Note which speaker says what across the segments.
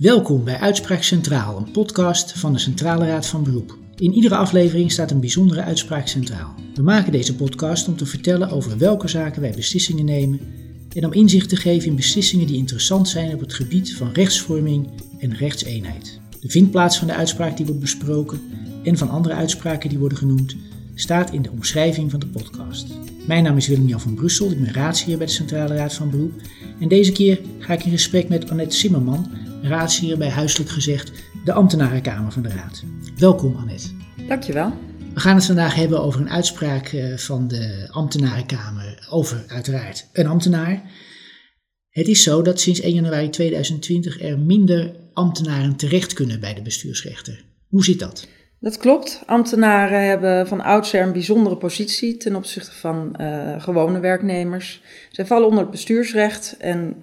Speaker 1: Welkom bij Uitspraak Centraal, een podcast van de Centrale Raad van Beroep. In iedere aflevering staat een bijzondere uitspraak centraal. We maken deze podcast om te vertellen over welke zaken wij beslissingen nemen en om inzicht te geven in beslissingen die interessant zijn op het gebied van rechtsvorming en rechtseenheid. De vindplaats van de uitspraak die wordt besproken en van andere uitspraken die worden genoemd staat in de omschrijving van de podcast. Mijn naam is Willem-Jan van Brussel, ik ben raadsheer bij de Centrale Raad van Beroep en deze keer ga ik in gesprek met Annette Zimmerman, raadsheer bij huiselijk gezegd de ambtenarenkamer van de Raad. Welkom Annette.
Speaker 2: Dankjewel.
Speaker 1: We gaan het vandaag hebben over een uitspraak eh, van de ambtenarenkamer over uiteraard een ambtenaar. Het is zo dat sinds 1 januari 2020 er minder ambtenaren terecht kunnen bij de bestuursrechter. Hoe zit dat?
Speaker 2: Dat klopt. Ambtenaren hebben van oudsher een bijzondere positie ten opzichte van uh, gewone werknemers. Zij vallen onder het bestuursrecht en uh,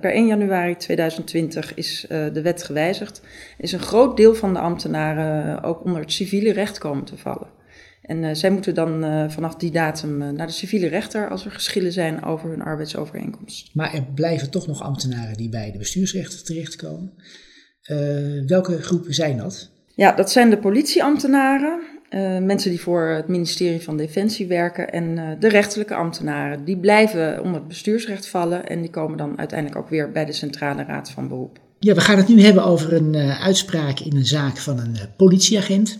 Speaker 2: per 1 januari 2020 is uh, de wet gewijzigd. Is een groot deel van de ambtenaren ook onder het civiele recht komen te vallen. En zij moeten dan vanaf die datum naar de civiele rechter als er geschillen zijn over hun arbeidsovereenkomst.
Speaker 1: Maar er blijven toch nog ambtenaren die bij de bestuursrechter terechtkomen. welke groepen zijn dat?
Speaker 2: Ja, dat zijn de politieambtenaren, uh, mensen die voor het ministerie van Defensie werken en uh, de rechterlijke ambtenaren. Die blijven onder het bestuursrecht vallen en die komen dan uiteindelijk ook weer bij de Centrale Raad van Beroep.
Speaker 1: Ja, we gaan het nu hebben over een uh, uitspraak in een zaak van een politieagent.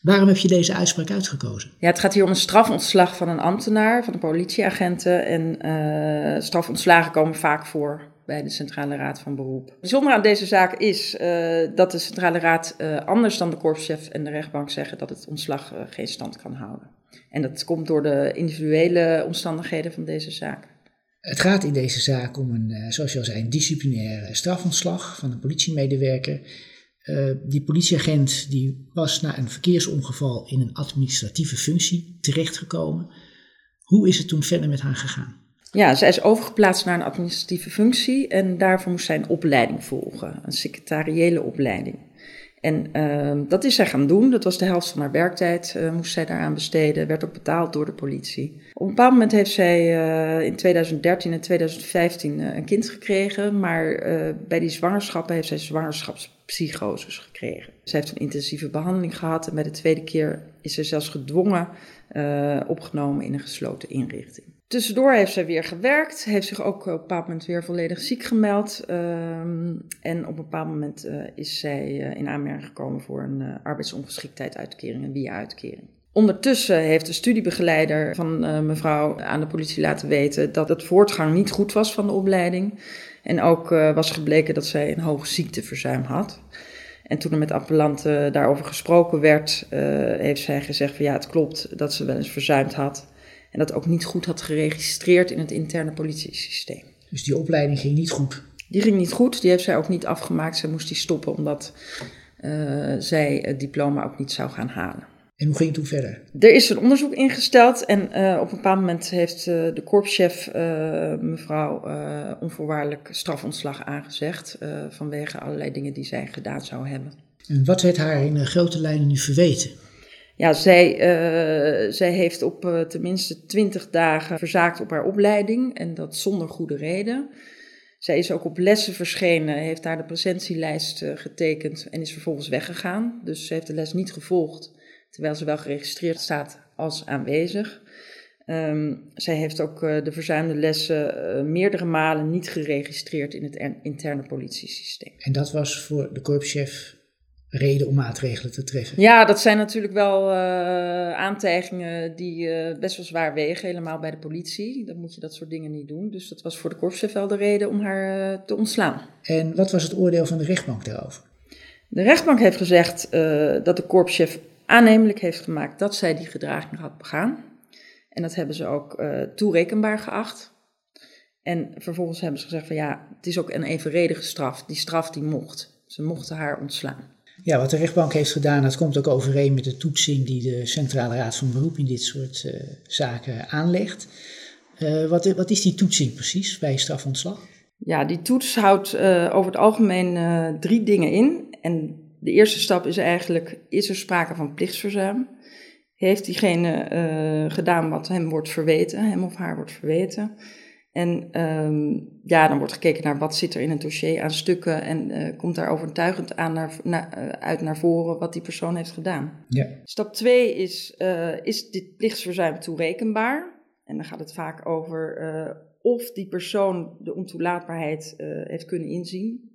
Speaker 1: Waarom heb je deze uitspraak uitgekozen?
Speaker 2: Ja, het gaat hier om een strafontslag van een ambtenaar, van een politieagenten. En strafontslagen komen vaak voor bij de Centrale Raad van Beroep. Bijzonder aan deze zaak is uh, dat de Centrale Raad uh, anders dan de korpschef en de rechtbank zeggen dat het ontslag uh, geen stand kan houden. En dat komt door de individuele omstandigheden van deze zaak.
Speaker 1: Het gaat in deze zaak om een, zoals je al zei, een disciplinaire strafontslag van een politiemedewerker. die politieagent die was na een verkeersongeval in een administratieve functie terechtgekomen. Hoe is het toen verder met haar gegaan?
Speaker 2: Ja, zij is overgeplaatst naar een administratieve functie en daarvoor moest zij een opleiding volgen, een secretariële opleiding. En uh, dat is zij gaan doen, dat was de helft van haar werktijd, uh, moest zij daaraan besteden, werd ook betaald door de politie. Op een bepaald moment heeft zij uh, in 2013 en 2015 uh, een kind gekregen, maar bij die zwangerschappen heeft zij zwangerschapspsychoses gekregen. Ze heeft een intensieve behandeling gehad en bij de tweede keer is ze zelfs gedwongen opgenomen in een gesloten inrichting. Tussendoor heeft zij weer gewerkt, heeft zich ook op een bepaald moment weer volledig ziek gemeld. Um, en op een bepaald moment uh, is zij uh, in aanmerking gekomen voor een uh, arbeidsongeschiktheid uitkering, een via-uitkering. Ondertussen heeft de studiebegeleider van mevrouw aan de politie laten weten dat het voortgang niet goed was van de opleiding. En ook was gebleken dat zij een hoog ziekteverzuim had. En toen er met appelanten daarover gesproken werd, heeft zij gezegd van ja, het klopt dat ze wel eens verzuimd had. En dat ook niet goed had geregistreerd in het interne politiesysteem.
Speaker 1: Dus die opleiding ging niet goed?
Speaker 2: Die ging niet goed. Die heeft zij ook niet afgemaakt. Zij moest die stoppen omdat uh, zij het diploma ook niet zou gaan halen.
Speaker 1: En hoe ging het toen verder?
Speaker 2: Er is een onderzoek ingesteld en uh, op een bepaald moment heeft uh, de korpschef mevrouw onvoorwaardelijk strafontslag aangezegd vanwege allerlei dingen die zij gedaan zou hebben.
Speaker 1: En wat werd haar in grote lijnen nu verweten?
Speaker 2: Ja, zij, uh, zij heeft op uh, tenminste twintig dagen verzaakt op haar opleiding en dat zonder goede reden. Zij is ook op lessen verschenen, heeft daar de presentielijst uh, getekend en is vervolgens weggegaan. Dus ze heeft de les niet gevolgd, terwijl ze wel geregistreerd staat als aanwezig. Um, zij heeft ook de verzuimde lessen meerdere malen niet geregistreerd in het interne politiesysteem.
Speaker 1: En dat was voor de korpschef reden om maatregelen te treffen.
Speaker 2: Ja, dat zijn natuurlijk wel uh, aantijgingen die uh, best wel zwaar wegen, helemaal bij de politie. Dan moet je dat soort dingen niet doen. Dus dat was voor de korpschef wel de reden om haar uh, te ontslaan.
Speaker 1: En wat was het oordeel van de rechtbank daarover?
Speaker 2: De rechtbank heeft gezegd dat de korpschef aannemelijk heeft gemaakt dat zij die gedraging had begaan. En dat hebben ze ook toerekenbaar geacht. En vervolgens hebben ze gezegd van ja, het is ook een evenredige straf. Die straf die mocht. Ze mochten haar ontslaan.
Speaker 1: Ja, wat de rechtbank heeft gedaan, dat komt ook overeen met de toetsing die de Centrale Raad van Beroep in dit soort uh, zaken aanlegt. Uh, wat, wat, is die toetsing precies bij strafontslag?
Speaker 2: Ja, die toets houdt uh, over het algemeen drie dingen in. En de eerste stap is eigenlijk, is er sprake van plichtsverzuim? Heeft diegene gedaan wat hem wordt verweten, hem of haar wordt verweten? En ehm, ja, dan wordt gekeken naar wat zit er in een dossier aan stukken en uh, komt daar overtuigend aan naar, naar, uit naar voren wat die persoon heeft gedaan.
Speaker 1: Ja.
Speaker 2: Stap 2 is, is dit plichtsverzuim toerekenbaar? En dan gaat het vaak over of die persoon de ontoelaatbaarheid heeft kunnen inzien.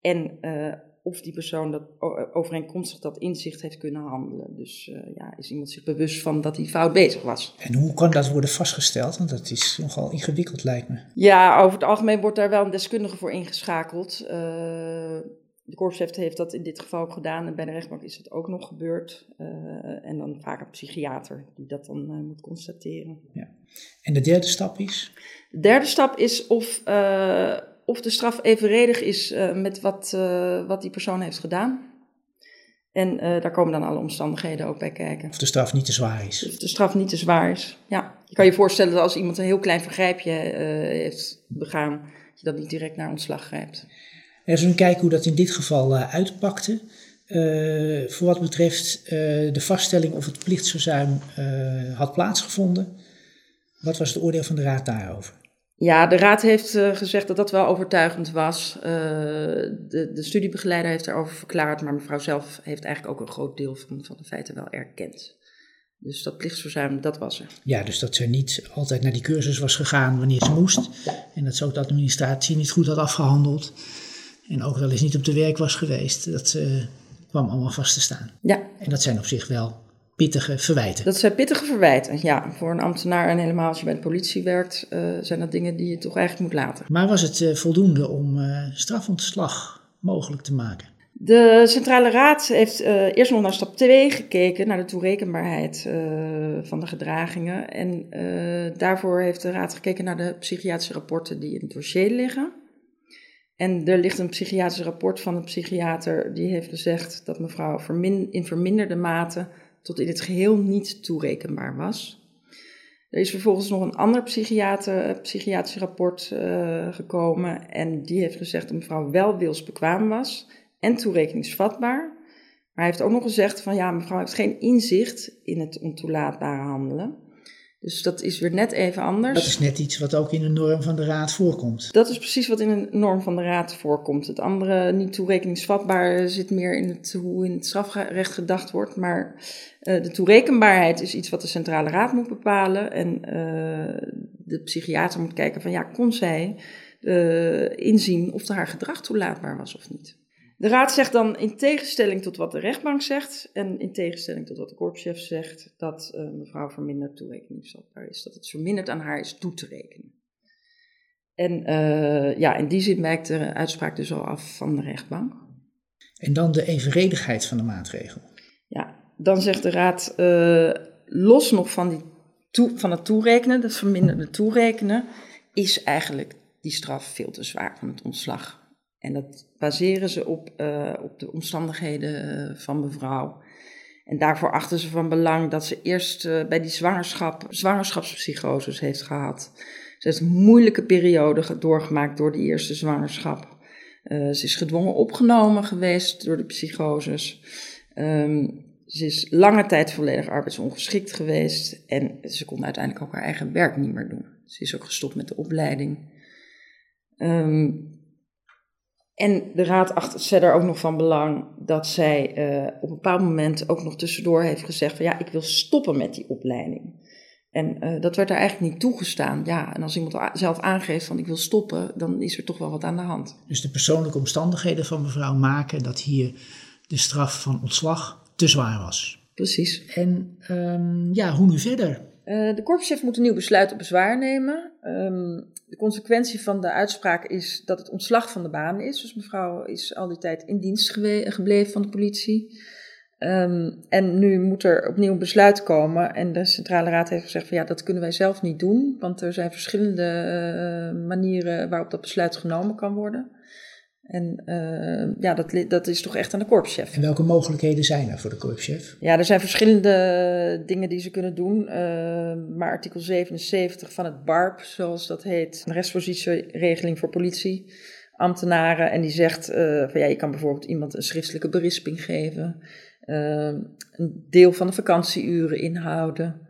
Speaker 2: En of die persoon dat overeenkomstig dat inzicht heeft kunnen handelen. Dus uh, ja, is iemand zich bewust van dat hij fout bezig was.
Speaker 1: En hoe kan dat worden vastgesteld? Want dat is nogal ingewikkeld, lijkt me.
Speaker 2: Ja, over het algemeen wordt daar wel een deskundige voor ingeschakeld. Uh, de korpschef heeft dat in dit geval ook gedaan en bij de rechtbank is het ook nog gebeurd. Uh, en dan vaak een psychiater die dat dan moet constateren.
Speaker 1: Ja. En de derde stap is?
Speaker 2: De derde stap is of of de straf evenredig is uh, met wat, uh, wat die persoon heeft gedaan. En uh, daar komen dan alle omstandigheden ook bij kijken.
Speaker 1: Of de straf niet te zwaar is.
Speaker 2: Of de straf niet te zwaar is, ja. Je kan je voorstellen dat als iemand een heel klein vergrijpje heeft begaan, dat je dat niet direct naar ontslag grijpt.
Speaker 1: Als we kijken hoe dat in dit geval uitpakte. voor wat betreft de vaststelling of het plichtsverzuim had plaatsgevonden. Wat was het oordeel van de Raad daarover?
Speaker 2: Ja, de raad heeft uh, gezegd dat dat wel overtuigend was. Uh, de, de studiebegeleider heeft erover verklaard, maar mevrouw zelf heeft eigenlijk ook een groot deel van, van de feiten wel erkend. Dus dat plichtsverzuim, dat was er.
Speaker 1: Ja, dus dat ze niet altijd naar die cursus was gegaan wanneer ze moest. En dat ze ook de administratie niet goed had afgehandeld. En ook wel eens niet op de werk was geweest. Dat uh, kwam allemaal vast te staan.
Speaker 2: Ja.
Speaker 1: En dat zijn op zich wel pittige verwijten.
Speaker 2: Dat zijn pittige verwijten, ja. Voor een ambtenaar en helemaal als je bij de politie werkt, uh, zijn dat dingen die je toch eigenlijk moet laten.
Speaker 1: Maar was het uh, voldoende om uh, strafontslag mogelijk te maken?
Speaker 2: De Centrale Raad heeft eerst nog naar stap 2 gekeken, naar de toerekenbaarheid van de gedragingen. En daarvoor heeft de Raad gekeken naar de psychiatrische rapporten die in het dossier liggen. En er ligt een psychiatrisch rapport van een psychiater die heeft gezegd dat mevrouw in verminderde mate tot in het geheel niet toerekenbaar was. Er is vervolgens nog een ander psychiater, psychiatrisch rapport uh, gekomen en die heeft gezegd dat mevrouw wel wilsbekwaam was en toerekeningsvatbaar. Maar hij heeft ook nog gezegd van ja, mevrouw heeft geen inzicht in het ontoelaatbare handelen. Dus dat is weer net even anders.
Speaker 1: Dat is net iets wat ook in de norm van de raad voorkomt.
Speaker 2: Dat is precies wat in een norm van de raad voorkomt. Het andere, niet toerekeningsvatbaar, zit meer in het, hoe in het strafrecht gedacht wordt. Maar uh, de toerekenbaarheid is iets wat de centrale raad moet bepalen. En uh, de psychiater moet kijken van ja, kon zij uh, inzien of haar gedrag toelaatbaar was of niet. De raad zegt dan in tegenstelling tot wat de rechtbank zegt en in tegenstelling tot wat de korpschef zegt, dat uh, mevrouw verminderd toerekeningsvatbaar is. Dat het verminderd aan haar is toe te rekenen. En uh, ja, in die zin wijkt de uitspraak dus al af van de rechtbank.
Speaker 1: En dan de evenredigheid van de maatregel.
Speaker 2: Ja, dan zegt de raad, uh, los nog van, die toe, van het toerekenen, dat verminderde toerekenen, is eigenlijk die straf veel te zwaar van het ontslag. En dat baseren ze op, uh, op de omstandigheden uh, van mevrouw. En daarvoor achten ze van belang dat ze eerst uh, bij die zwangerschap, zwangerschapspsychoses heeft gehad. Ze heeft een moeilijke periode doorgemaakt door die eerste zwangerschap. ze is gedwongen opgenomen geweest door de psychoses. Um, ze is lange tijd volledig arbeidsongeschikt geweest. En ze kon uiteindelijk ook haar eigen werk niet meer doen. Ze is ook gestopt met de opleiding. Um, en de raad acht het verder ook nog van belang dat zij uh, op een bepaald moment ook nog tussendoor heeft gezegd van ja, ik wil stoppen met die opleiding. En uh, dat werd er eigenlijk niet toegestaan. Ja, en als iemand zelf aangeeft van ik wil stoppen, dan is er toch wel wat aan de hand.
Speaker 1: Dus de persoonlijke omstandigheden van mevrouw maken dat hier de straf van ontslag te zwaar was.
Speaker 2: Precies.
Speaker 1: En um, ja, hoe nu verder?
Speaker 2: Uh, de korpschef moet een nieuw besluit op bezwaar nemen. Um, de consequentie van de uitspraak is dat het ontslag van de baan is. Dus mevrouw is al die tijd in dienst gebleven van de politie. Um, en nu moet er opnieuw een besluit komen. En de Centrale Raad heeft gezegd van ja, dat kunnen wij zelf niet doen. Want er zijn verschillende uh, manieren waarop dat besluit genomen kan worden. En uh, ja, dat, dat is toch echt aan de korpschef.
Speaker 1: En welke mogelijkheden zijn er voor de korpschef?
Speaker 2: Ja, er zijn verschillende dingen die ze kunnen doen. Uh, maar artikel 77 van het BARP, zoals dat heet, een restpositieregeling voor politie, ambtenaren. En die zegt uh, van ja, je kan bijvoorbeeld iemand een schriftelijke berisping geven. een deel van de vakantieuren inhouden.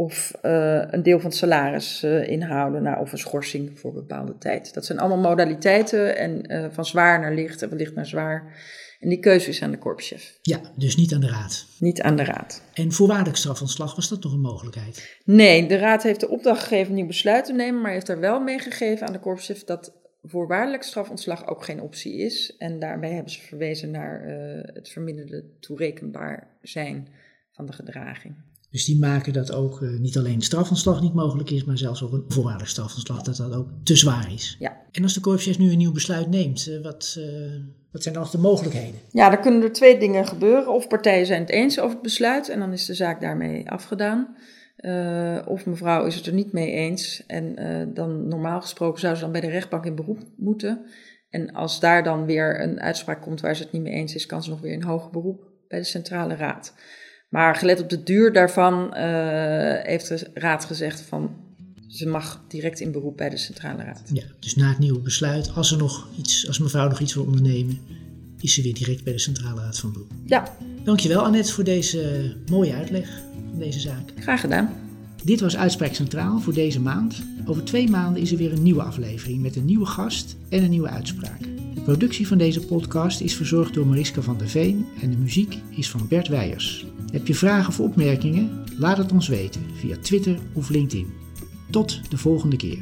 Speaker 2: Of uh, een deel van het salaris uh, inhouden, nou, of een schorsing voor een bepaalde tijd. Dat zijn allemaal modaliteiten en uh, van zwaar naar licht en van licht naar zwaar. En die keuze is aan de korpschef.
Speaker 1: Ja, dus niet aan de raad.
Speaker 2: Niet aan de raad.
Speaker 1: En voorwaardelijk strafontslag, was dat nog een mogelijkheid?
Speaker 2: Nee, de raad heeft de opdracht gegeven nieuw besluit te nemen, maar heeft er wel meegegeven aan de korpschef dat voorwaardelijk strafontslag ook geen optie is. En daarbij hebben ze verwezen naar het verminderde toerekenbaar zijn van de gedraging.
Speaker 1: Dus die maken dat ook uh, niet alleen strafontslag niet mogelijk is, maar zelfs ook een voorwaardelijk strafontslag, dat dat ook te zwaar is.
Speaker 2: Ja.
Speaker 1: En als de korpschef nu een nieuw besluit neemt, uh, wat, uh, wat zijn dan nog de mogelijkheden?
Speaker 2: Ja, dan kunnen er twee dingen gebeuren. Of partijen zijn het eens over het besluit en dan is de zaak daarmee afgedaan. of mevrouw is het er niet mee eens en dan normaal gesproken zou ze dan bij de rechtbank in beroep moeten. En als daar dan weer een uitspraak komt waar ze het niet mee eens is, kan ze nog weer in hoger beroep bij de Centrale Raad. Maar gelet op de duur daarvan uh, heeft de raad gezegd van ze mag direct in beroep bij de centrale raad.
Speaker 1: Ja, dus na het nieuwe besluit, als, er nog iets, als mevrouw nog iets wil ondernemen, is ze weer direct bij de centrale raad van beroep.
Speaker 2: Ja.
Speaker 1: Dankjewel Annette voor deze mooie uitleg van deze zaak.
Speaker 2: Graag gedaan.
Speaker 1: Dit was Uitspraak Centraal voor deze maand. Over twee maanden is er weer een nieuwe aflevering met een nieuwe gast en een nieuwe uitspraak. De productie van deze podcast is verzorgd door Mariska van der Veen en de muziek is van Bert Weijers. Heb je vragen of opmerkingen? Laat het ons weten via Twitter of LinkedIn. Tot de volgende keer.